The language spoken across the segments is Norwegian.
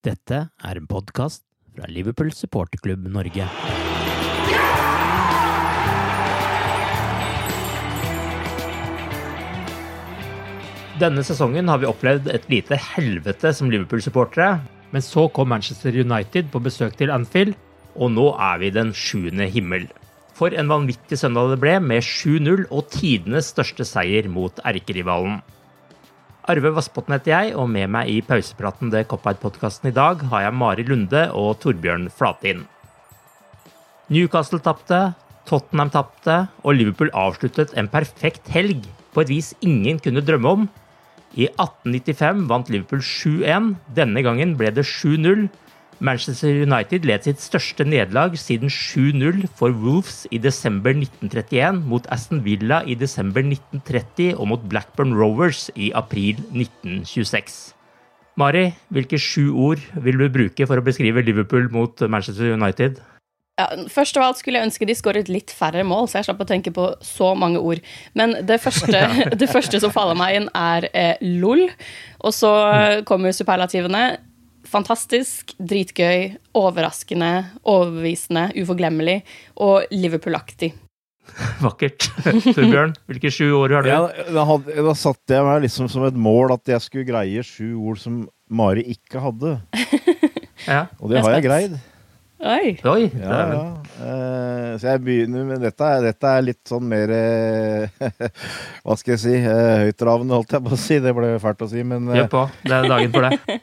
Dette er en podkast fra Liverpool supporterklubb Norge. Denne sesongen har vi opplevd et lite helvete som Liverpool-supportere. Men så kom Manchester United på besøk til Anfield, og nå er vi i den sjuende himmel. For en vanvittig søndag det ble, med 7-0 og tidenes største seier mot erkerivalen. Arve Vassbotn heter jeg, og med meg i pausepraten til Cop-Out-podkasten i dag har jeg Mari Lunde og Torbjørn Flatin. Newcastle tapte, Tottenham tapte, og Liverpool avsluttet en perfekt helg på et vis ingen kunne drømme om. I 1895 vant Liverpool 7-1. Denne gangen ble det 7-0. Manchester United led sitt største nederlag siden 7-0 for Wolves i desember 1931, mot Aston Villa i desember 1930 og mot Blackburn Rovers i april 1926. Mari, hvilke sju ord vil du bruke for å beskrive Liverpool mot Manchester United? Ja, først av alt skulle jeg ønske de skåret litt færre mål, så jeg slapp å tenke på så mange ord. Men det første, det første som faller meg inn, er eh, LOL. Og så kommer superlativene. Fantastisk, dritgøy, overraskende, overbevisende, uforglemmelig og Liverpool-aktig. Vakkert. Torbjørn, hvilke sju ord har du? Ja, da, hadde, da satte jeg meg liksom som et mål at jeg skulle greie sju ord som Mari ikke hadde. Ja. Og det har jeg greid. Oi! Oi, Ja, ja. Uh, så jeg begynner med dette. Dette er litt sånn mer uh, Hva skal jeg si? Uh, Høytravende, holdt jeg på å si. Det ble fælt å si, men eh, Gjør på. Det er dagen for det.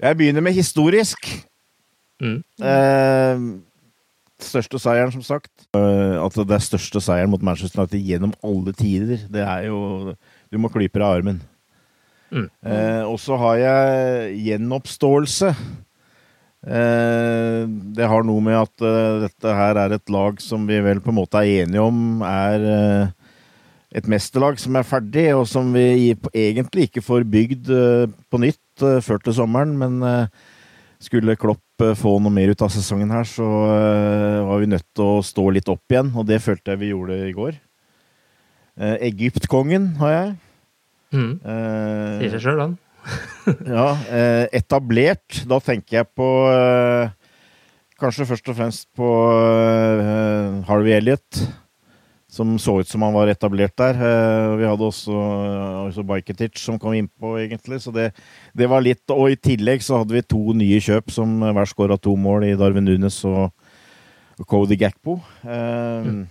Jeg begynner med historisk. Mm. Eh, største seieren, som sagt. Eh, at det er største seieren mot Manchester United gjennom alle tider. Det er jo Du må klype deg i armen. Mm. Eh, og så har jeg gjenoppståelse. Eh, det har noe med at eh, dette her er et lag som vi vel på en måte er enige om er eh, et mesterlag som er ferdig, og som vi egentlig ikke får bygd på nytt eh, før til sommeren. Men eh, skulle Klopp eh, få noe mer ut av sesongen her, så var vi nødt til å stå litt opp igjen, og det følte jeg vi gjorde i går. Egyptkongen har jeg. Mm. Eh, Sier seg sjøl, han. ja, etablert. Da tenker jeg på Kanskje først og fremst på Harvey Elliot, som så ut som han var etablert der. Eh, vi hadde også, også Bajketic som kom innpå, egentlig. Så det, det var litt Og i tillegg så hadde vi to nye kjøp som hver skåra to mål i Darwin Nunes og og Cody Gakpo. Mm.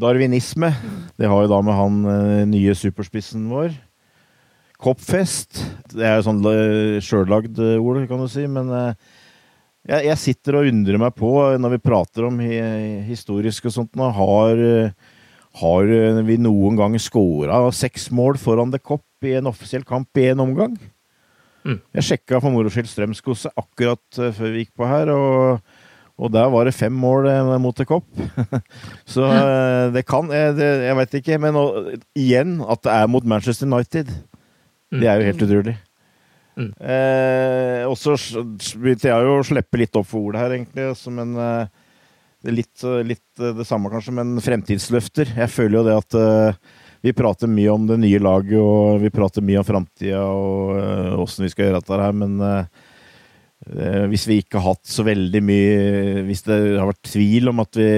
Darwinisme. Det har jo da med han eh, nye superspissen vår. Koppfest. Det er jo sånn eh, sjøllagd eh, ord, kan du si, men eh, jeg, sitter og undrer meg på, eh, når vi prater om historisk og sånt, nå, har, eh, har eh, vi noen gang skåra seks mål foran The Kopp i en offisiell kamp i en omgang? Mm. Jeg sjekka for moro skyld Strømskose akkurat eh, før vi gikk på her, og, og der var det fem mål eh, mot The Kopp. Så det kan Jeg, jeg veit ikke, men og, igjen at det er mot Manchester United. Det er jo helt utrolig. Mm. Eh, og så begynte jeg jo å slippe litt opp for ordet her, egentlig. Altså, men eh, litt, eh, litt eh, det samme, kanskje, men fremtidsløfter. Jeg føler jo det at eh, vi prater mye om det nye laget, og vi prater mye om framtida og åssen vi skal gjøre dette her, men hvis vi ikke har hatt så veldig mye Hvis det har vært tvil om at vi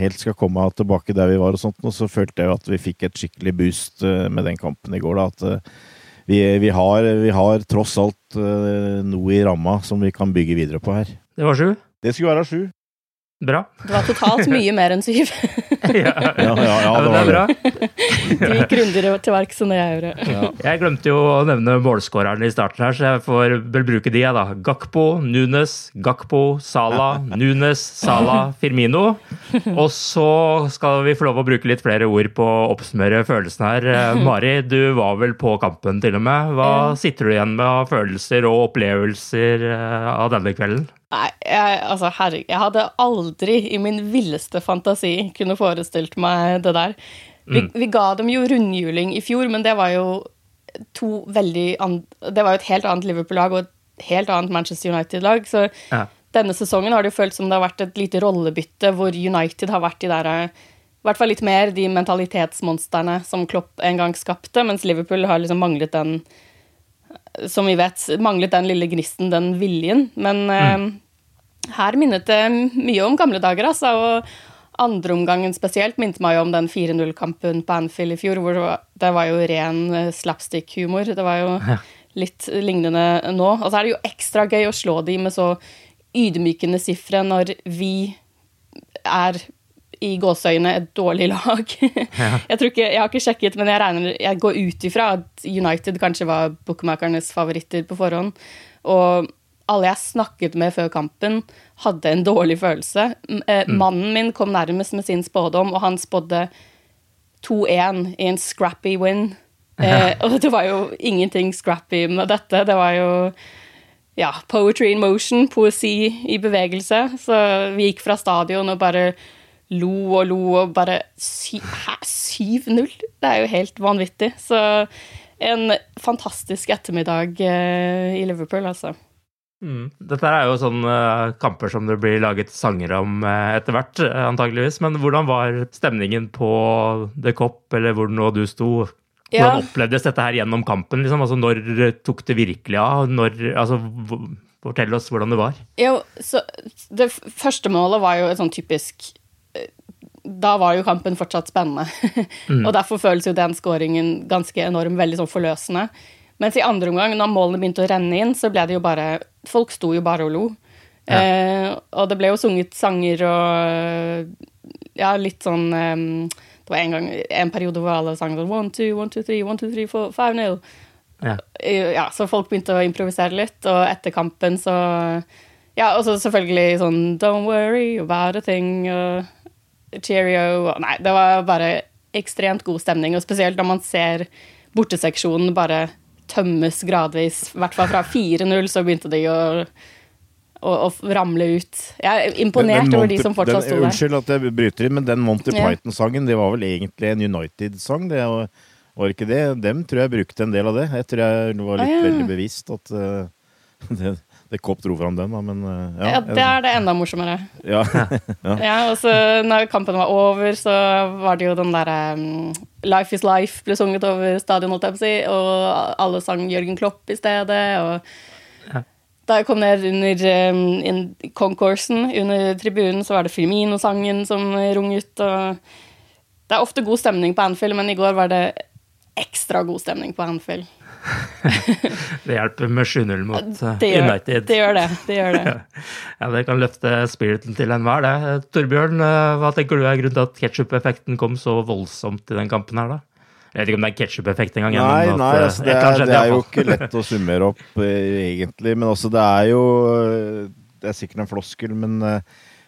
helt skal komme tilbake der vi var, og sånt, så følte jeg at vi fikk et skikkelig boost med den kampen i går. da, at vi, vi, har, vi har tross alt noe i ramma som vi kan bygge videre på her. Det var sju. Det skulle være sju. Bra. Det var totalt mye mer enn syv. ja. Ja, ja, ja, det var bra. det. Du gikk grundigere til verks enn jeg gjorde. Ja. Jeg glemte jo å nevne målskårerne i starten her, så jeg får vel bruke de, jeg, da. Gakpo, Nunes, Gakpo, Sala, Nunes, Sala, Firmino. Og så skal vi få lov å bruke litt flere ord på å oppsummere følelsene her. Eh, Mari, du var vel på kampen til og med. Hva sitter du igjen med av følelser og opplevelser eh, av denne kvelden? Nei, jeg, altså, herregud, jeg hadde aldri i min villeste fantasi kunne forestilt meg det der. Vi, vi ga dem jo rundhjuling i fjor, men det var jo to veldig Det var jo et helt annet Liverpool-lag og et helt annet Manchester United-lag. Så Ja. denne sesongen har det jo følt som det har vært et lite rollebytte hvor United har vært de der I hvert fall litt mer de mentalitetsmonstrene som Klopp en gang skapte, mens Liverpool har liksom manglet den som vi vet, manglet den lille gnisten, den viljen. Men eh, her minnet det mye om gamle dager, altså. Og andreomgangen spesielt minnet meg om den 4-0-kampen på Anfield i fjor, hvor det var, jo ren eh, slapstick-humor. Det var jo litt lignende nå. Og så er det jo ekstra gøy å slå de med så ydmykende sifre når vi er i gåseøyne et dårlig lag. jeg, tror ikke, jeg har ikke sjekket, men jeg, regner, jeg går ut ifra at United kanskje var bookmakernes favoritter på forhånd. Og alle jeg snakket med før kampen, hadde en dårlig følelse. Eh, Mannen min kom nærmest med sin spådom, og han spådde 2-1 i en scrappy win. Eh, og det var jo ingenting scrappy med dette. Det var jo ja, poetry in motion, poesi i bevegelse. Så vi gikk fra stadion og bare lo og lo og bare sy 7-0? Det er jo helt vanvittig. Så en fantastisk ettermiddag eh, i Liverpool, altså. Mm. Dette er jo sånne eh, kamper som det blir laget sanger om eh, etter hvert, eh, antageligvis. Men hvordan var stemningen på The Cop, eller hvor nå du sto? Hvordan Ja. opplevdes dette her gjennom kampen? Liksom? Altså, når tok det virkelig av? Når, altså, fortell oss hvordan det var. Jo, så det første målet var jo et sånn typisk Da var jo kampen fortsatt spennende. og derfor føles jo den skåringen ganske enorm, veldig sånn forløsende. Mens i andre omgang, når målene begynte å renne inn, så ble det jo bare Folk sto jo bare og lo. Eh, og det ble jo sunget sanger og Ja, litt sånn eh, Det var en gang en periode hvor alle sang sånn one, two, one, two, three, one, two, three, four, five, nil. Ja. Ja, så folk begynte å improvisere litt, og etter kampen så Ja, og så selvfølgelig sånn Don't worry about a thing, og cheerio og Nei, det var bare ekstremt god stemning, og spesielt når man ser borteseksjonen bare tømmes gradvis. I hvert fall fra 4-0 så begynte de å, å, å ramle ut. Jeg er imponert Den over de som fortsatt sto der. Unnskyld at jeg bryter inn, men den Monty. Python-sangen, det var vel egentlig en United-sang? det var- Var ikke det? Dem tror jeg brukte en del av det. Jeg tror jeg var litt Ah, ja. veldig bevisst at uh, det, det Kopp dro fram den, da, men eh, ja. Ja, det er det enda morsommere. ja. Ja, og så når kampen var over, så var det jo den derre um, Life is life ble sunget over stadion, holdt jeg på å si, og alle sang Jørgen Klopp i stedet, og da jeg kom ned under um, concoursen, under tribunen, så var det Firmino-sangen som runget, og det er ofte god stemning på Anfield, men i går var det ekstra god stemning på Anfield. Det hjelper med 7-0 mot eh, Det gjør United. det. Gjør det, det gjør det. Ja, Det kan løfte spiriten til enhver, det. Torbjørn, eh, hva tenker du er grunnen til at ketsjup-effekten kom så voldsomt i den kampen her, da? Jeg vet ikke om det er ketsjup-effekt engang. Nei, nei at, eh, altså, det, er, det er jo ikke lett å summere opp, eh, egentlig. Men også, det er jo eh, Det er sikkert en floskel, men eh,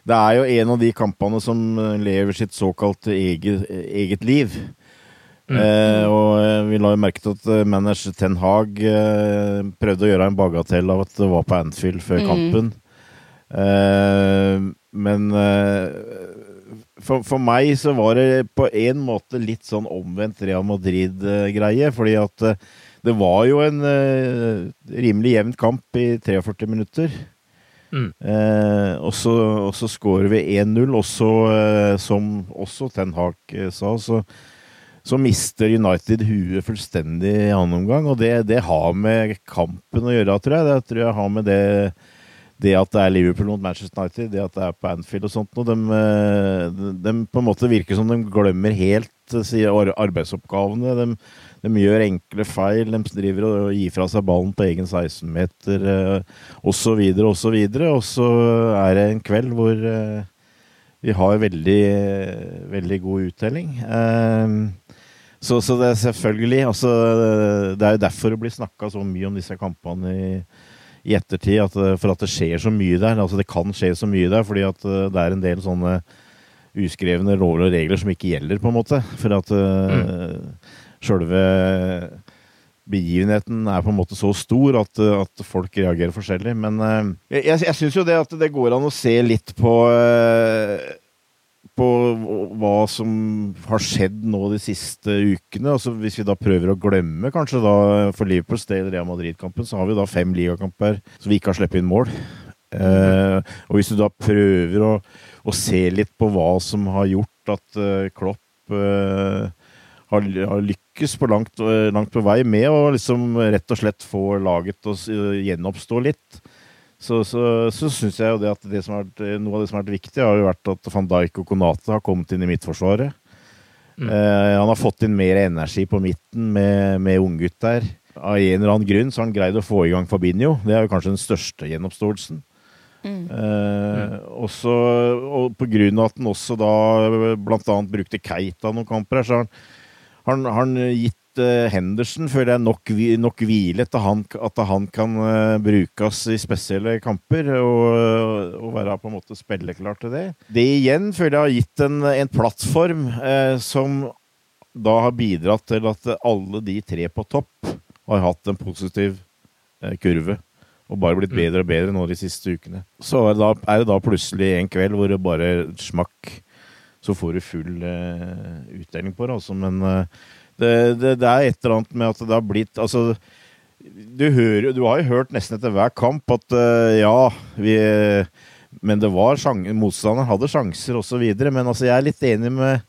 det er jo en av de kampene som eh, lever sitt såkalte eget, eget liv. Eh, og eh, vi la jo merke til at eh, manager Ten Hag eh, prøvde å gjøre en bagatell av at det var på Anfield før kampen. Eh, men eh, for, for meg så var det på en måte litt sånn omvendt Real Madrid-greie. Fordi at eh, det var jo en rimelig jevn kamp i 43 minutter. Mm. Eh, og så, skårer vi 1-0, og så, uh, som også Ten Hag sa, så, så, mister United huet fullstendig i annen omgang. Og det, det, har med kampen å gjøre, tror jeg. Det tror jeg har med det det at det er Liverpool mot Manchester United, det at det er på Anfield og sånt og de, de, på en måte virker som de glemmer helt arbeidsoppgavene. De, de gjør enkle feil, de driver og gir fra seg ballen på egen 16-meter osv. osv. Og så er det en kveld hvor eh, vi har veldig, veldig god uttelling. Så, så, det er selvfølgelig altså, Det er jo derfor det blir snakka så mye om disse kampene i i ettertid at, eh, for at det skjer så mye der. Altså det kan skje så mye der fordi at eh, det er en del sånne uskrevne lover og regler som ikke gjelder, på en måte. For at eh, mm. sjølve begivenheten er på en måte så stor at, at folk reagerer forskjellig. Men jeg, jeg syns jo det at det går an å se litt på på hva som har skjedd nå de siste ukene. Altså Hvis vi da prøver å glemme, kanskje da for Liverpools del Real Madrid-kampen, så har vi da fem ligakamper så vi ikke har sluppet inn mål. Eh, og hvis du da prøver å, å, se litt på hva som har gjort at eh, Klopp eh, har, har, lykkes på langt, langt, på vei med å liksom rett og slett få laget å gjenoppstå litt, så, så, så syns jeg jo det at det som vært, noe av det som har vært viktig, har jo vært at van Dijk og Konate har kommet inn i Midtforsvaret. Mm. Eh, han har fått inn mer energi på midten med, med unggutt der. Av en eller annen grunn så har han greid å få i gang Fabinho. Det er jo kanskje den største gjenoppståelsen. Mm. Eh, mm. Også, og på grunn av at han også da blant annet brukte Keita noen kamper her, så har han, han, han gitt Henderson føler jeg nok, nok hvile til han, at han kan uh, brukes i spesielle kamper og, og, være på en måte spilleklar til det. Det igjen føler jeg har gitt en, en plattform eh, som da har bidratt til at alle de tre på topp har hatt en positiv kurve. Og bare blitt mm. bedre og bedre nå de siste ukene. Så er det da, er det da plutselig en kveld hvor det bare smakk så får du full eh, utdeling på det. Altså. Men uh, det, det, det, er et eller annet med at det har blitt Altså, du, hører, du har jo hørt nesten etter hver kamp at uh, ja, vi Men det var motstanderen hadde sjanser osv. Men altså, jeg er litt enig med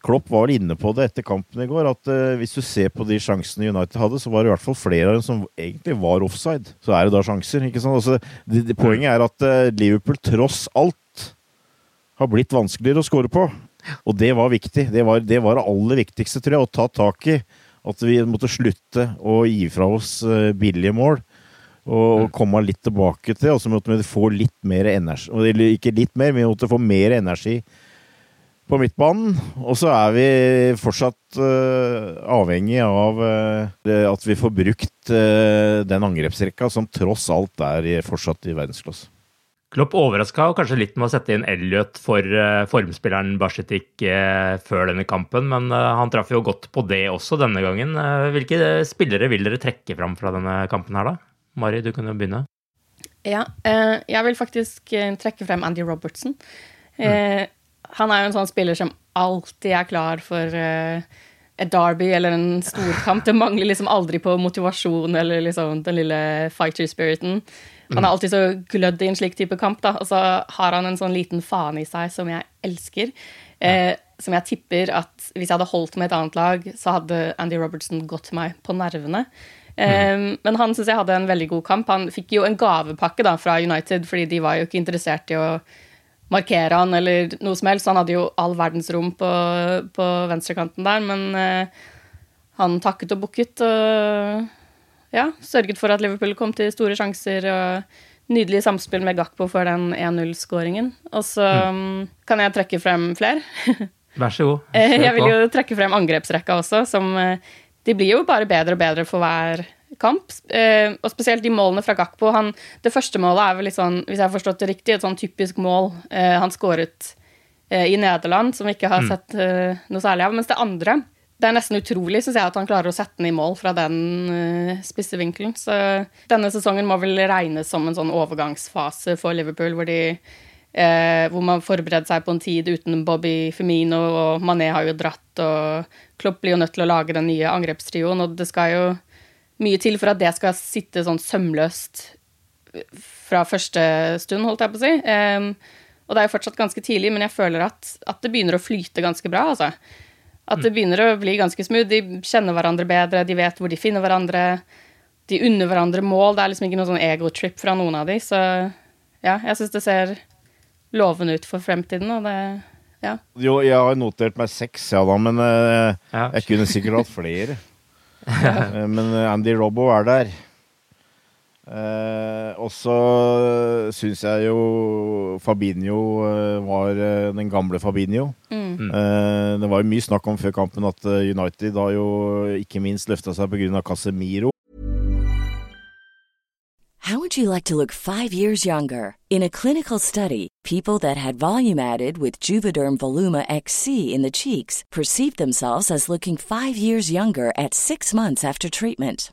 Klopp var inne på det etter kampen i går, at uh, hvis du ser på de sjansene United hadde, så var det i hvert fall flere av dem som egentlig var offside. Så er det da sjanser, ikke sant. Altså, det, det, poenget er at uh, Liverpool tross alt har blitt vanskeligere å score på. Og det var viktig. Det var, det var, aller viktigste, tror jeg, å ta tak i. At vi måtte slutte å gi fra oss eh, billige mål. Og, mm. komme litt tilbake til, og så måtte vi få litt mer energi. Eller ikke litt mer, vi måtte få mer energi på midtbanen. Og så er vi fortsatt uh, avhengig av uh, at vi får brukt uh, den angrepsrekka som tross alt er fortsatt i verdensklasse. Klopp overraska kanskje litt med å sette inn Elliot for uh, formspilleren Basjetik uh, før denne kampen, men uh, han traff jo godt på det også denne gangen. hvilke spillere vil dere trekke fram fra denne kampen her, da? Mari, du kan jo begynne. Ja, jeg vil faktisk trekke frem Andy Robertson. Mm. Han er jo en sånn spiller som alltid er klar for et derby eller en storkamp. Det mangler liksom aldri på motivasjon eller liksom den lille fighter spiriten. Han er alltid så glødd i en slik type kamp, da. Og så har han en sånn liten faen i seg som jeg elsker. Eh, som jeg tipper at hvis jeg hadde holdt med et annet lag, så hadde Andy Robertson gått meg på nervene. Mm. Um, Men han syns jeg hadde en veldig god kamp. Han fikk jo en gavepakke da fra United, fordi de var jo ikke interessert i å markere han eller noe som helst. Han hadde jo all verdens rom på, på venstrekanten der, men uh, han takket og bukket. og ja, sørget for at Liverpool kom til store sjanser. og Nydelig samspill med Gakpo for den 1-0-skåringen. Og så mm. kan jeg trekke frem flere. Vær så god. Eh, jeg vil jo trekke frem angrepsrekka også, som eh, De blir jo bare bedre og bedre for hver kamp. Eh, og spesielt de målene fra Gakpo. Han, det første målet er vel litt sånn, hvis jeg har forstått det riktig, et sånn typisk mål han skåret i Nederland, som vi ikke har mm. sett noe særlig av. Mens det andre det er nesten utrolig synes jeg, at han klarer å sette den i mål fra den uh, spisse vinkelen. Så denne sesongen må vel regnes som en sånn overgangsfase for Liverpool, hvor, de, uh, hvor man forbereder seg på en tid uten Bobby Femino, og Mané har jo dratt, og Klopp blir jo nødt til å lage den nye angrepstrioen, og det skal jo mye til for at det skal sitte sånn sømløst fra første stund, holdt jeg på å si. Um, og det er jo fortsatt ganske tidlig, men jeg føler at, at det begynner å flyte ganske bra, altså. At det begynner å bli ganske smooth. De kjenner hverandre bedre, de vet hvor de finner hverandre. De unner hverandre mål. Det er liksom ikke noen sånn egotrip fra noen av de, så ja, jeg syns det ser lovende ut for fremtiden, og det ja. Jo, jeg har notert meg seks, ja da, men uh, ja. jeg kunne sikkert hatt flere. uh, men Andy Robbo er der. Uh, og så syns jeg jo Fabinho var den gamle Fabinho. Mm. det var jo mye snakk om før kampen at United har jo ikke minst løfta seg pga. Casemiro. How would you like to look five years younger? In a clinical study, people that had volume added with Juvederm Voluma XC in the cheeks perceived themselves as looking five years younger at six months after treatment.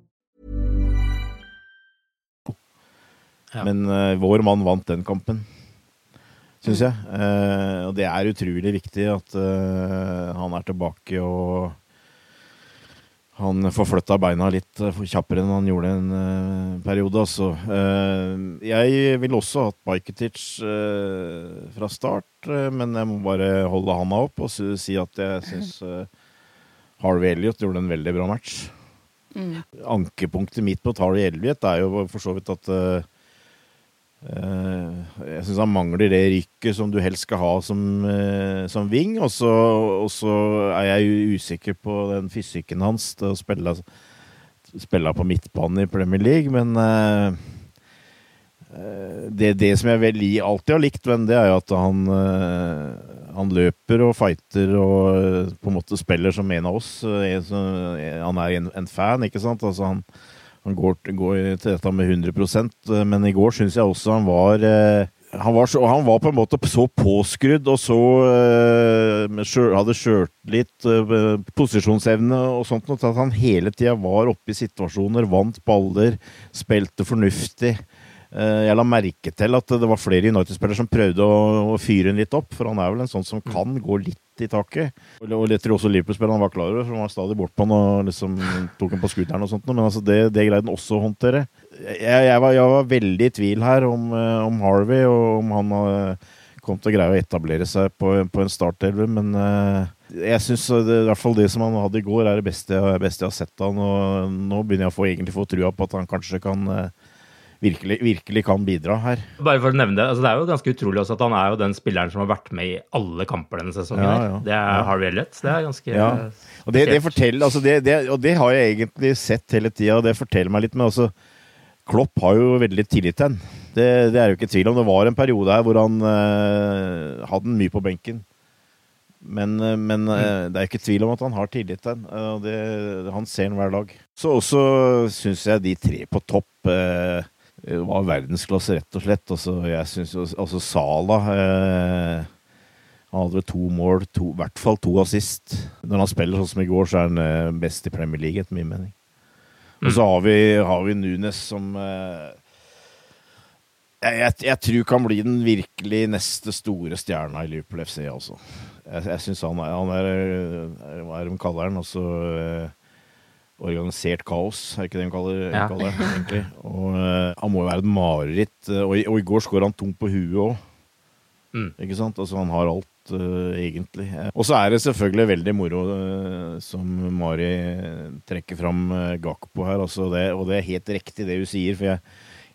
Ja. Men uh, vår mann vant den kampen, syns jeg. Uh, og det er utrolig viktig at uh, han er tilbake og han forflytta beina litt kjappere enn han gjorde en uh, periode. Altså. Uh, jeg ville også hatt Bajketic uh, fra start, men jeg må bare holde handa opp og si at jeg syns Harvey Elliot gjorde en veldig bra match. Mm. Ankepunktet mitt på Harvey Elliot er jo for så vidt at jeg syns han mangler det rykket som du helst skal ha som, som wing. Og så, er jeg usikker på den fysikken hans til å spille, spille på midtbanen i Premier League. Men uh, det, det, som jeg vel alltid har likt, men det er jo at han, han løper og fighter og på en måte spiller som en av oss. Han er en, en fan, ikke sant? Altså han han går, går, til dette med 100% men i går syns jeg også han var eh, han var, så, han var på en måte så påskrudd og så sjø, hadde sjøltillit, uh, posisjonsevne og sånt, at han hele tida var oppe i situasjoner, vant baller, spilte fornuftig. Uh, jeg la merke til at det var flere United-spillere som prøvde å, fyre han litt opp, for han er vel en sånn som kan gå litt i taket. Og, jeg tror også Liverpool-spillerne var klar over, for han var stadig bort på han og liksom tok han på scooteren og sånt, men altså det, det greide han også å håndtere jeg, jeg, var, jeg, var, veldig i tvil her om, eh, om Harvey, og om han uh, kom til å greie å etablere seg på, på en startelver, men jeg syns i hvert fall det som han hadde i går, er det beste, beste jeg har sett han, og nå begynner jeg å få, egentlig få trua på at han kanskje kan uh, virkelig, virkelig, kan bidra her. Bare for å nevne Det altså det er jo ganske utrolig også at han er jo den spilleren som har vært med i alle kamper denne sesongen. Ja, ja, det er ja. Harvey Elliot. Det er ganske ja. Og det, det, forteller, altså det, det, og det har jeg egentlig sett hele tida, og det forteller meg litt. men også Klopp har jo veldig tillit til ham. Det, det, er jo ikke tvil om. Det var en periode her hvor han uh, hadde den mye på benken. Men, uh, men uh, det er ikke tvil om at han har tillit til den. Han ser den hver dag. Så også syns jeg de tre på topp var verdensklasse, rett og slett. Altså, jeg synes altså Sala Han hadde to mål, i hvert fall to assist. Når han spiller sånn som i går, så er han best i Premier League, etter min mening. Og så har vi, har vi Nunes som eh, jeg, jeg, jeg, tror kan bli den virkelig neste store stjerna i Liverpool FC, altså. Jeg, jeg syns han, han, er Hva er det de kaller han? Altså eh, organisert kaos, er ikke det hun kaller, ja. kaller det? egentlig. Og uh, Han må jo være et mareritt. Og, og, i går skåra han tungt på huet òg. Mm. Ikke sant? Altså Han har alt uh, egentlig. Og så er det selvfølgelig veldig moro, uh, som Mari trekker fram uh, Gakpo her. Altså det, og det er helt riktig det hun sier, for jeg,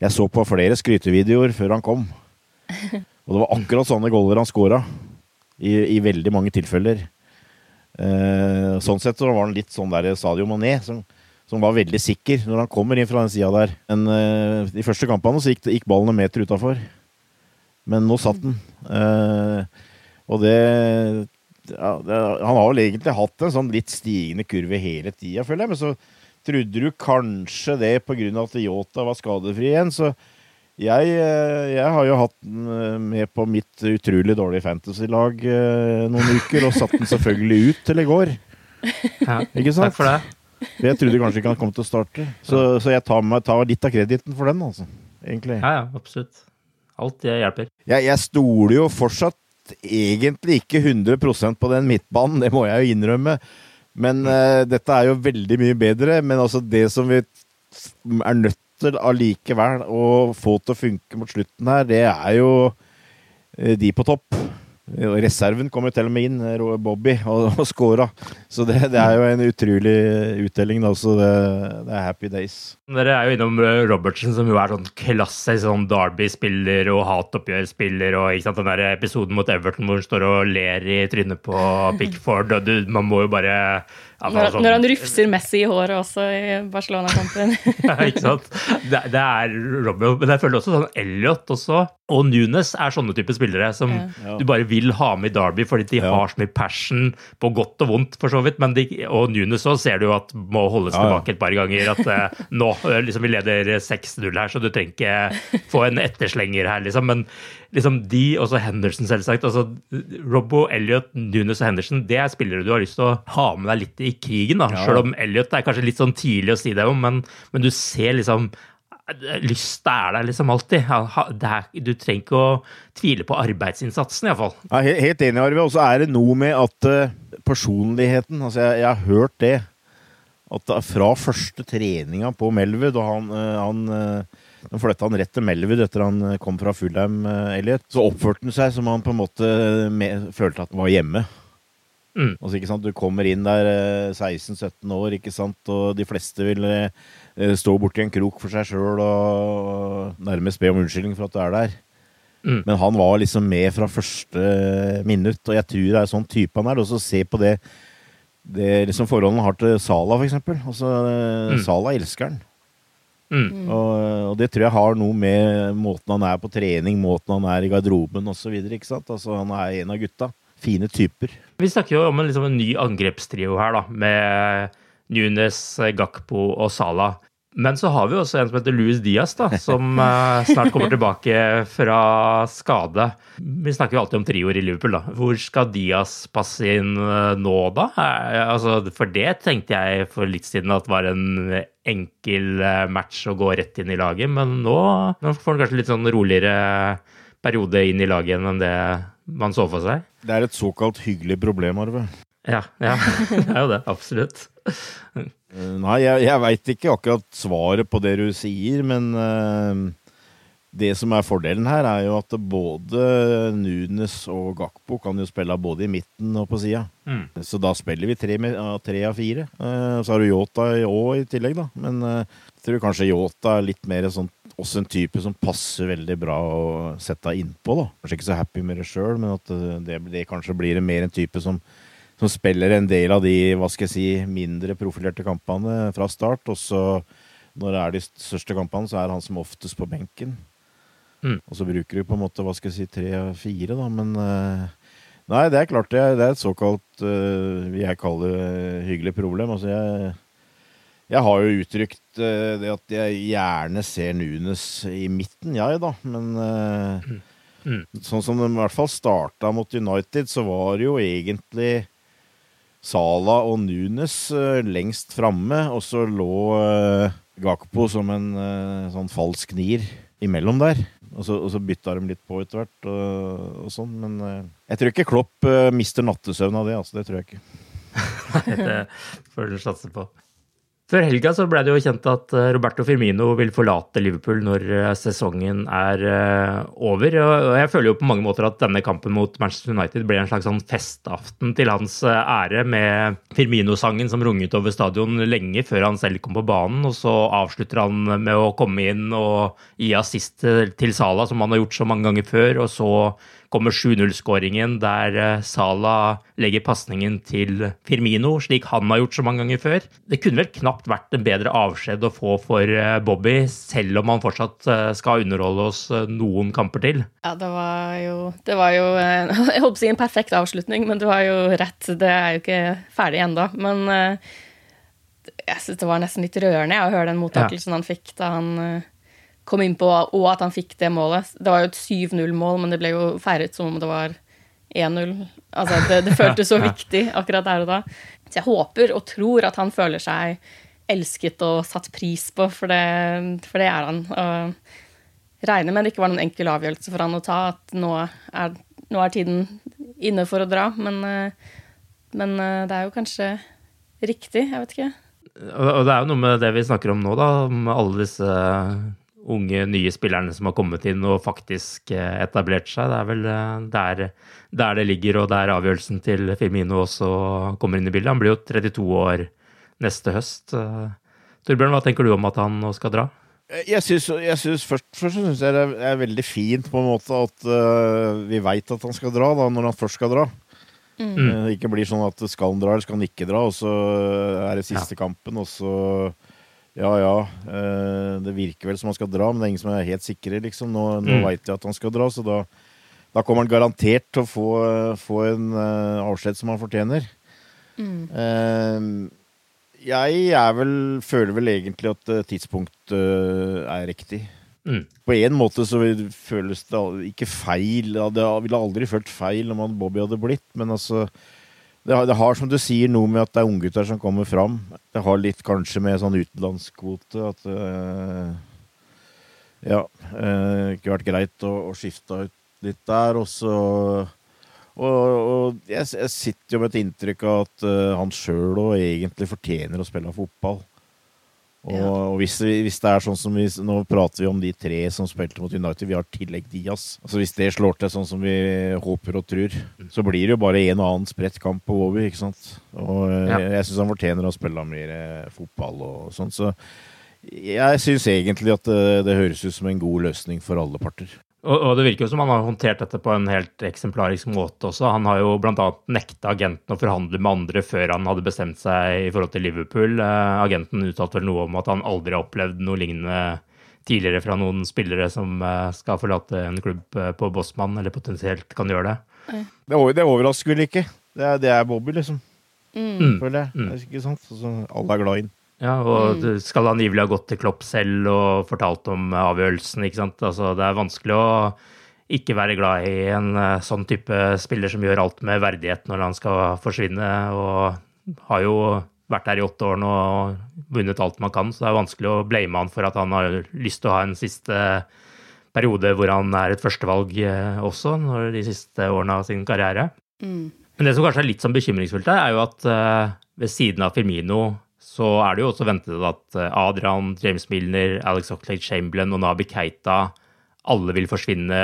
jeg så på flere skrytevideoer før han kom. Og det var akkurat sånne goller han scora, i, i, veldig mange tilfeller. Sånn sett så var han litt sånn der Sadio Mané, som, som var veldig sikker når han kommer inn fra den sida der. Men de første kampene så gikk, gikk ballen en meter utafor. Men nå satt den. Uh, og det, ja, det, Han har vel egentlig hatt en sånn litt stigende kurve hele tida, føler jeg. Men så trodde du kanskje det pga. at Yota var skadefri igjen. Så jeg, eh, jeg, har jo hatt den eh, med på mitt utrolig dårlige fantasy-lag eh, noen uker, og satt den selvfølgelig ut til i går. Ja, ikke sant? Takk for det. Jeg trodde kanskje ikke han kom til å starte. Så, så jeg tar, meg, tar, litt av krediten for den, altså. Egentlig. Ja, ja, absolutt. Alt det hjelper. Jeg, jeg stoler jo fortsatt egentlig ikke 100 på den midtbanen, det må jeg jo innrømme. Men uh, dette er jo veldig mye bedre. Men altså det som vi er nødt til allikevel å få til å funke mot slutten her, det er jo uh, de på topp. Reserven kom jo til og med inn, Bobby, og, og scora. Så det, det, er jo en utrolig uttelling. Da, så det, det, er happy days. Dere er jo innom eh, Robertsen, som jo er sånn klassisk sånn Derby-spiller og hatoppgjør-spiller. Og ikke sant, den der episoden mot Everton hvor han står og ler i trynet på Pickford. Og du, man må jo bare når, sånn, når, han rufser Messi i håret også i Barcelona-kampen. ja, ikke sant. Det, det, er Romeo. Men jeg føler også sånn Elliot også, og Nunes er sånne type spillere som ja. du bare vil ha med i Derby fordi de ja. har så mye passion, på godt og vondt, for så vidt. Men de, og Nunes òg ser du jo at må holdes tilbake et par ganger. At uh, nå liksom vi leder 6-0 her, så du trenger ikke få en etterslenger her, liksom. Men liksom de, og så Henderson, selvsagt. altså Robbo, Elliot, Nunes og Henderson, det er spillere du har lyst til å ha med deg litt i krigen. da, ja. Selv om Elliot er kanskje litt sånn tidlig å si det om, men, men du ser liksom Lysta er der liksom alltid. Er, du trenger ikke å tvile på arbeidsinnsatsen, iallfall. Ja, helt enig, Arve. Og så er det noe med at uh, personligheten altså jeg, jeg, har hørt det. At fra første treninga på Melwood, og han, uh, han uh, nå flytta han rett til Melwood etter han eh, kom fra Fulham, eh, Elliot. Så oppførte han seg som han på en måte med, følte at han var hjemme. Mm. Altså, ikke sant? Du kommer inn der 16-17 eh, år, ikke sant? og de fleste vil stå borti en krok for seg sjøl og nærmest be om unnskyldning for at du er der. Mm. Men han var liksom med fra første minutt, og jeg tror det er sånn type han er. Og så se på det, det liksom forholdet han har til Sala, for eksempel. Altså, mm. Sala elsker han. Mm. Og, og, det tror jeg har noe med måten han er på trening, måten han er i garderoben osv. Altså, han er en av gutta. Fine typer. Vi snakker jo om en, liksom, en ny angrepstrio her, da, med Nunes, Gakpo og Sala. Men så har vi også en som heter Louis Diaz, da, som eh, snart kommer tilbake fra skade. Vi snakker jo alltid om trioer i Liverpool, da. Hvor skal Diaz passe inn eh, nå, da? Eh, altså, for det tenkte jeg for litt siden at var en enkel match å gå rett inn i laget, men nå, nå får han kanskje litt sånn roligere periode inn i laget enn det man så for seg. Det er et såkalt hyggelig problem, Arve. Ja, ja. det er jo det. Absolutt. Nei, jeg, jeg veit ikke akkurat svaret på det du sier, men uh, det som er fordelen her, er jo at både Nunes og Gakpo kan jo spille både i midten og på sida. Mm. Så da spiller vi tre, tre av fire. Uh, så har du Yota òg i tillegg, da. Men uh, jeg tror kanskje Yota er litt mer sånn også en type som passer veldig bra å sette innpå. da. Kanskje ikke så happy med det sjøl, men at det, det kanskje blir mer en type som, som spiller en del av de hva skal jeg si, mindre profilerte kampene fra start. Og så når det er de største kampene, så er han som oftest på benken. Mm. Og så bruker du på en måte hva skal jeg si, tre-fire, da, men eh, Nei, det er klart det er, det er et såkalt uh, jeg kaller det hyggelig problem. Altså jeg, jeg har jo uttrykt eh, det at jeg gjerne ser Nunes i midten, jeg, da. Men eh, Mm. sånn som de i hvert fall starta mot United, så var det jo egentlig Sala og Nunes eh, lengst framme, og så lå eh, Gakpo som en eh, sånn falsk nier imellom der. Og så, og så bytta de litt på etter hvert, og, og sånn. Men jeg tror ikke Klopp mister nattesøvn av det. altså, Det tror jeg ikke. Nei, det får du satse på. Før helga så ble det jo kjent at eh, Roberto Firmino vil forlate Liverpool når eh, sesongen er eh, over. Og jeg føler jo på mange måter at denne kampen mot Manchester United ble en slags sånn festaften til hans ære, med Firmino-sangen som runget over stadion lenge før han selv kom på banen. Og så avslutter han med å komme inn og gi assist til Sala, som han har gjort så mange ganger før. Og så kommer 7-0-skåringen der Sala legger pasningen til Firmino, slik han har gjort så mange ganger før. Det kunne vel knapt vært en bedre avskjed å få for eh, Bobby, selv om han fortsatt eh, skal underholde oss eh, noen kamper til. Ja, det var jo, det var jo Jeg på å si en perfekt avslutning, men du har jo rett. Det er jo ikke ferdig ennå. Men jeg syns det var nesten litt rørende å høre den mottakelsen han fikk da han kom inn på, og at han fikk det målet. Det var jo et 7-0-mål, men det ble jo feiret som om det var 1-0. Altså, det, det føltes så viktig akkurat der og da. Så jeg håper og tror at han føler seg elsket og satt pris på, for det, for det er han. Og regner med det ikke var noen enkel avgjørelse for han å ta, at nå er, nå er tiden inne for å dra. Men, eh, men eh, det er jo kanskje riktig, jeg vet ikke. Og det er jo noe med det vi snakker om nå, da, om alle disse unge, nye spillerne som har kommet inn og faktisk eh, etablert seg. Det er vel der, der det ligger, og der avgjørelsen til Firmino også kommer inn i bildet. Han blir jo 32 år neste høst. Eh, Torbjørn, hva tenker du om at han nå skal dra? Jeg synes, jeg synes først, først syns synes jeg det er, veldig fint på en måte at uh, vi veit at han skal dra, da, når han først skal dra. Mm. Eh, Det ikke blir sånn at skal han dra, eller skal han ikke dra, og så er det siste kampen, og så Ja, ja. uh, Det virker vel som han skal dra, men det er ingen som er helt sikre, liksom. Nå, nå Mm. veit jeg at han skal dra, så da, da kommer han garantert til å få, få en uh, avskjed som han fortjener. Eh, jeg vel, føler vel egentlig at eh, tidspunktet eh, er riktig. Mm. På en måte så føles det ikke feil. Det ville aldri følt feil om han Bobby hadde blitt, men altså det har, det har, som du sier, noe med at det er unggutter som kommer fram. Det har litt kanskje med sånn utenlandskvote at øh, Ja. Øh, ikke vært greit å, å skifte ut litt der, og så og, og jeg, jeg sitter jo med et inntrykk av at uh, han sjøl òg egentlig fortjener å spille fotball. Og, og hvis, hvis det er sånn som vi Nå prater vi om de tre som spilte mot United. Vi har tillegg Diaz. Altså Hvis det slår til sånn som vi håper og tror, så blir det jo bare en og annen spredt kamp på Bobby. ikke sant? Og eh, Ja. jeg syns han fortjener å spille mer eh, fotball og sånn. Så jeg syns egentlig at det, det høres ut som en god løsning for alle parter. Og, og det virker jo som han har håndtert dette på en helt eksemplarisk måte også. Han har jo bl.a. nekta agenten å forhandle med andre før han hadde bestemt seg i forhold til Liverpool. Eh, agenten uttalte vel noe om at han aldri har opplevd noe lignende tidligere fra noen spillere som eh, skal forlate en klubb eh, på Bossmann, eller potensielt kan gjøre det. Det, det overrasker vel ikke. Det er, det er Bobby, liksom. Mm. Føler jeg. Det er ikke sant? Så, alle er glad i den. Ja, og det skal angivelig ha gått til Klopp selv og fortalt om avgjørelsen. ikke sant? Altså, det er vanskelig å ikke være glad i en eh, sånn type spiller som gjør alt med verdighet når han skal forsvinne, og har jo vært her i åtte år nå og vunnet alt man kan, så det er vanskelig å blame han for at han har lyst til å ha en siste periode hvor han er et førstevalg eh, også, når de siste årene av sin karriere. Mm. Men det som kanskje er litt sånn bekymringsfullt her, er jo at eh, ved siden av Firmino så er det jo også ventet at eh, Adrian, James Milner, Alex Oxlade Chamberlain og Nabi Keita alle vil forsvinne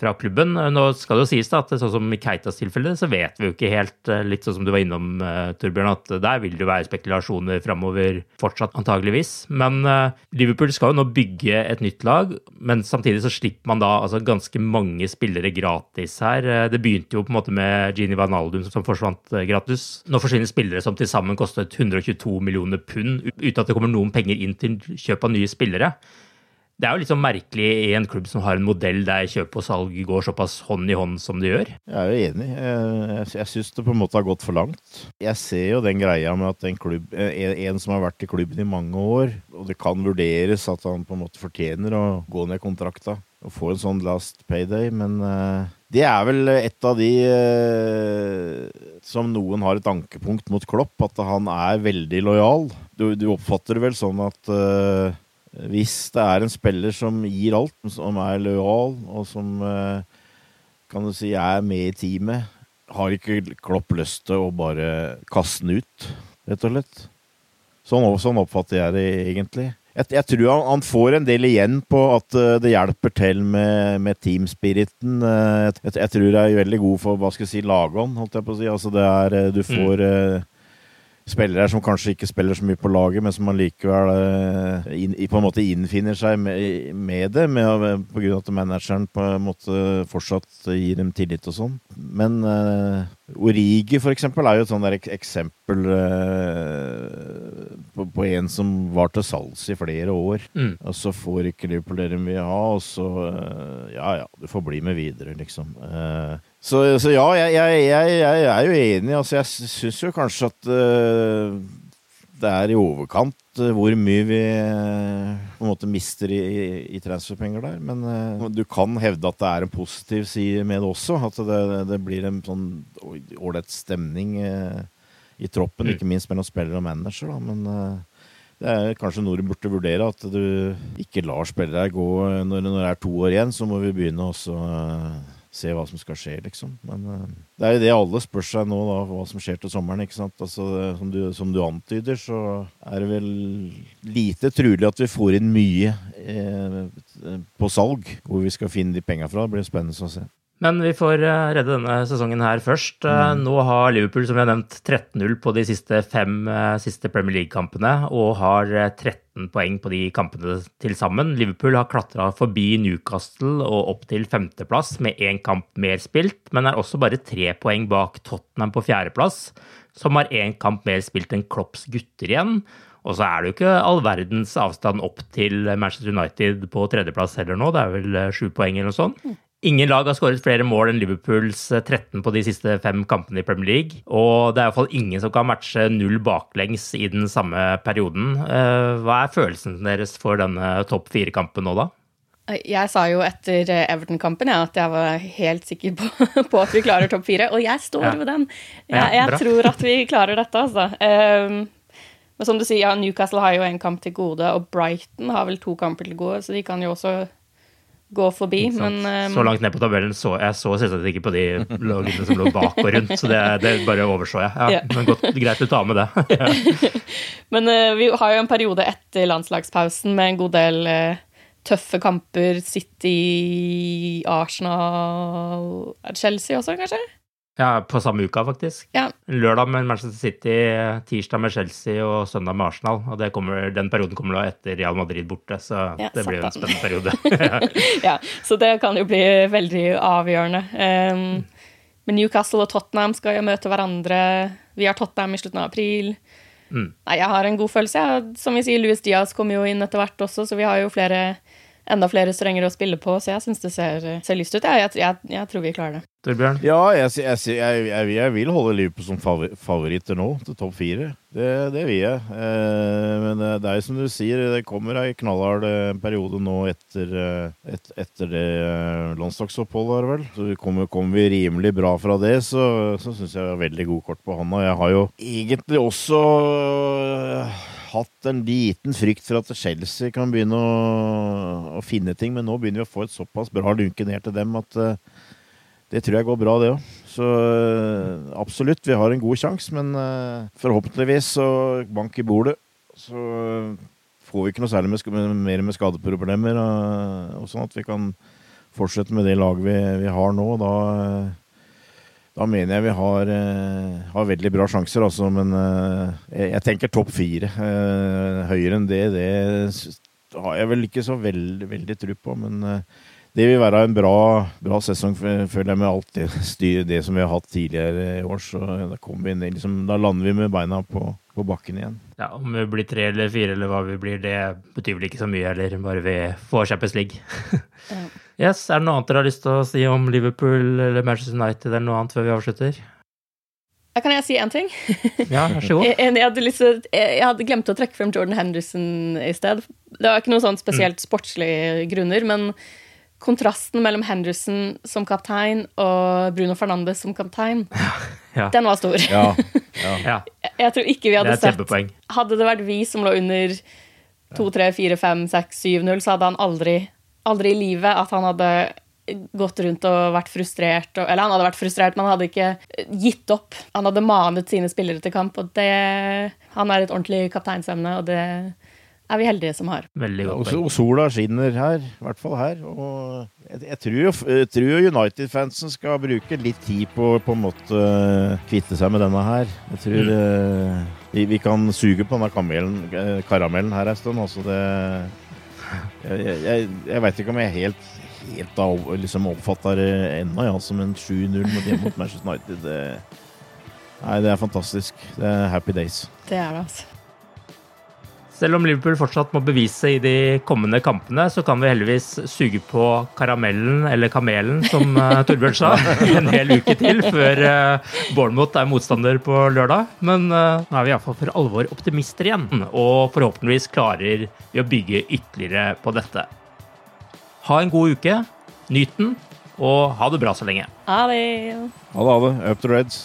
fra klubben. Nå skal det jo sies da, at sånn som i Keitas tilfelle, så vet vi jo ikke helt, eh, litt sånn som du var innom, eh, Torbjørn, at der vil det jo være spekulasjoner framover fortsatt, antageligvis. Men eh, Liverpool skal jo nå bygge et nytt lag, men samtidig så slipper man da altså ganske mange spillere gratis her. Eh, Det begynte jo på en måte med Gini Vanaldum som forsvant eh, gratis. Nå forsvinner spillere som til sammen kostet 122 millioner pund, uten at det kommer noen penger inn til kjøp av nye spillere. Det er jo litt sånn merkelig i en klubb som har en modell der kjøp og salg går såpass hånd i hånd som det gjør. Jeg er jo enig. Jeg, jeg, jeg syns det på en måte har gått for langt. Jeg ser jo den greia med at en, klubb, en, en som har vært i klubben i mange år, og det kan vurderes at han på en måte fortjener å gå ned kontrakta og få en sånn last payday, men eh, det er vel et av de eh, som noen har et ankepunkt mot Klopp, at han er veldig lojal. Du, du oppfatter det vel sånn at eh, hvis det er en spiller som gir alt, som er lojal, og som eh, kan du si er med i teamet, har ikke Klopp lyst til å bare kaste den ut, rett og slett. Sånn, sånn oppfatter jeg det egentlig. Jeg, jeg tror han, han får en del igjen på at eh, det hjelper til med, med teamspiriten. Eh, jeg, jeg tror det er veldig god for hva skal jeg si, lagånd, holdt jeg på å si. Altså det er, eh, du får eh, spillere som kanskje ikke spiller så mye på laget, men som allikevel eh, inn, på en måte innfinner seg med, med det, med, på grunn av at manageren på en måte fortsatt gir dem tillit og sånn. Men eh, Origi for eksempel er jo et sånt der eksempel eh, på, på en som var til salgs i flere år. Mm. Og så får ikke Liverpool det de vil ha, og så eh, Ja ja, du får bli med videre, liksom. Eh, så, så ja, jeg, jeg, jeg, jeg er jo enig. Altså, jeg syns jo kanskje at uh, det er i overkant uh, hvor mye vi uh, på en måte mister i, i, i transferpenger der. Men du kan hevde at det er en positiv side med det også. At det, det blir en sånn ålreit stemning i troppen, ikke minst mellom spiller og manager. Da. Men det er kanskje noe du burde vurdere, at du ikke lar spillere gå når, når det er to år igjen. Så må vi begynne også eh, se hva som skal skje, liksom. Men uh, det er jo det alle spør seg nå, da, hva som skjer til sommeren. ikke sant? Altså, eh, som, du, som du antyder, så er det vel lite trolig at vi får inn mye eh, på salg, hvor vi skal finne de penga fra. Det blir spennende å se. Men vi får eh, redde denne sesongen her først. Mm. Nå har Liverpool som vi har nevnt 13-0 på de siste fem eh, siste Premier League-kampene, og har eh, 13 poeng på de kampene til sammen. Liverpool har klatra forbi Newcastle og opp til femteplass med én kamp mer spilt, men er også bare tre poeng bak Tottenham på fjerdeplass, som har én kamp mer spilt enn Klopps gutter igjen. Og så er det jo ikke all verdens avstand opp til Manchester United på tredjeplass heller nå. Det er vel eh, sju poeng eller noe sånt. Ingen lag har skåret flere mål enn Liverpools eh, 13 på de siste fem kampene i Premier League. Og det er iallfall ingen som kan matche null baklengs i den samme perioden. Eh, Hva er følelsen deres for denne topp fire-kampen nå, da? Jeg sa jo etter eh, Everton-kampen ja, at jeg var helt sikker på, på at vi klarer topp fire, og jeg står Ja. ved den. Jeg, jeg tror at vi klarer dette, altså. Um, men som du sier, ja, Newcastle har jo en kamp til gode, og Brighton har vel to kamper til gode, så de kan jo også gå forbi. Men um, så langt ned på tabellen så jeg så selvsagt ikke på de lagene som lå bak og rundt, så det, det bare overså jeg. Ja, Ja. Men godt, greit å ta med det. Ja. Men uh, vi har jo en periode etter landslagspausen med en god del uh, tøffe kamper. City, Arsenal Chelsea også, kanskje? Ja, på samme uka, faktisk. Ja. Lørdag med Manchester City, tirsdag med Chelsea og søndag med Arsenal. Og det kommer, den perioden kommer da etter Real Madrid borte, så Ja, det blir jo en spennende periode. ja, så det kan jo bli veldig avgjørende. Um, men Newcastle og Tottenham skal jo møte hverandre. Vi har Tottenham i slutten av april. Mm. Nei, jeg har en god følelse. Som vi sier, Louis Diaz kommer jo inn etter hvert også, så vi har jo flere enda flere strenger å spille på, så jeg syns det ser, ser lyst ut. Jeg, jeg, jeg, tror vi klarer det. Torbjørn? Ja, jeg, jeg, jeg, jeg, vil holde Liverpool som favoritter nå, til topp fire. Det, det, vil jeg. Eh, men det, er er som du sier, det kommer ei knallhard eh, periode nå etter, eh, et, etter det landslagsoppholdet, vel. Så kommer, kommer, vi rimelig bra fra det, så, så syns jeg har veldig god kort på hånda. Jeg har jo egentlig også hatt en liten frykt for at Chelsea kan begynne å, å finne ting, men nå begynner vi å få et såpass bra lunke ned til dem at uh, det tror jeg går bra, det òg. Så uh, absolutt, vi har en god sjanse, men uh, forhåpentligvis så bank i bordet. Så får vi ikke noe særlig med, mer med skadeproblemer, og sånn at vi kan fortsette med det laget vi, vi har nå. Da da mener jeg vi har, uh, har veldig bra sjanser, altså. Men uh, jeg, jeg, tenker topp fire. Uh, høyere enn det, det har jeg vel ikke så veldig, veldig tro på. Men det vil være en bra, bra sesong, føler jeg, med alt det, styr, det som vi har hatt tidligere i år. Så da, vi ned, liksom, da lander vi med beina på, på, bakken igjen. Ja, Om vi blir tre eller fire eller hva vi blir, det betyr vel ikke så mye heller, bare vi får Champions League. ja. Yes, Er det noe annet dere har lyst til å si om Liverpool eller Manchester United eller noe annet før vi avslutter? Kan jeg si én ting? Ja, vær så god. Jeg, jeg, hadde lyst, jeg, hadde glemt å trekke frem Jordan Henderson i sted. Det var ikke noe sånn spesielt mm. sportslige grunner, men kontrasten mellom Henderson som kaptein og Bruno Fernandes som kaptein, ja. den var stor. Ja. Ja. Jeg tror ikke vi hadde sett Hadde det vært vi som lå under 2, 3, 4, 5, 6, 7-0, så hadde han aldri aldri i livet at han hadde gått rundt og vært frustrert. Og, eller han hadde vært frustrert, men han hadde ikke gitt opp. Han hadde manet sine spillere til kamp, og det, han er et ordentlig kapteinsemne, og det er vi heldige som har. Veldig godt. Og, og sola skinner her, i hvert fall her. Og jeg, jeg tror jo, United-fansen skal bruke litt tid på på en måte kvitte seg med denne her. Jeg tror mm. uh, vi, vi, kan suge på denne karamellen, eh, karamellen her en stund. Altså det jeg, jeg, jeg veit ikke om jeg helt, helt av, liksom oppfatter det ennå, ja, som en 7-0 mot, mot Manchester United. Det, nei, det er fantastisk. Det er happy days. Det er det, altså. Selv om Liverpool fortsatt må bevise i de kommende kampene, så kan vi heldigvis suge på karamellen, eller kamelen, som uh, Torbjørn sa, en hel uke til før uh, Bournemouth er motstander på lørdag. Men uh, nå er vi iallfall for alvor optimister igjen, og forhåpentligvis klarer vi å bygge ytterligere på dette. Ha en god uke, nyt den, og ha det bra så lenge. Ha det. Ha det, ha det. Up to Reds.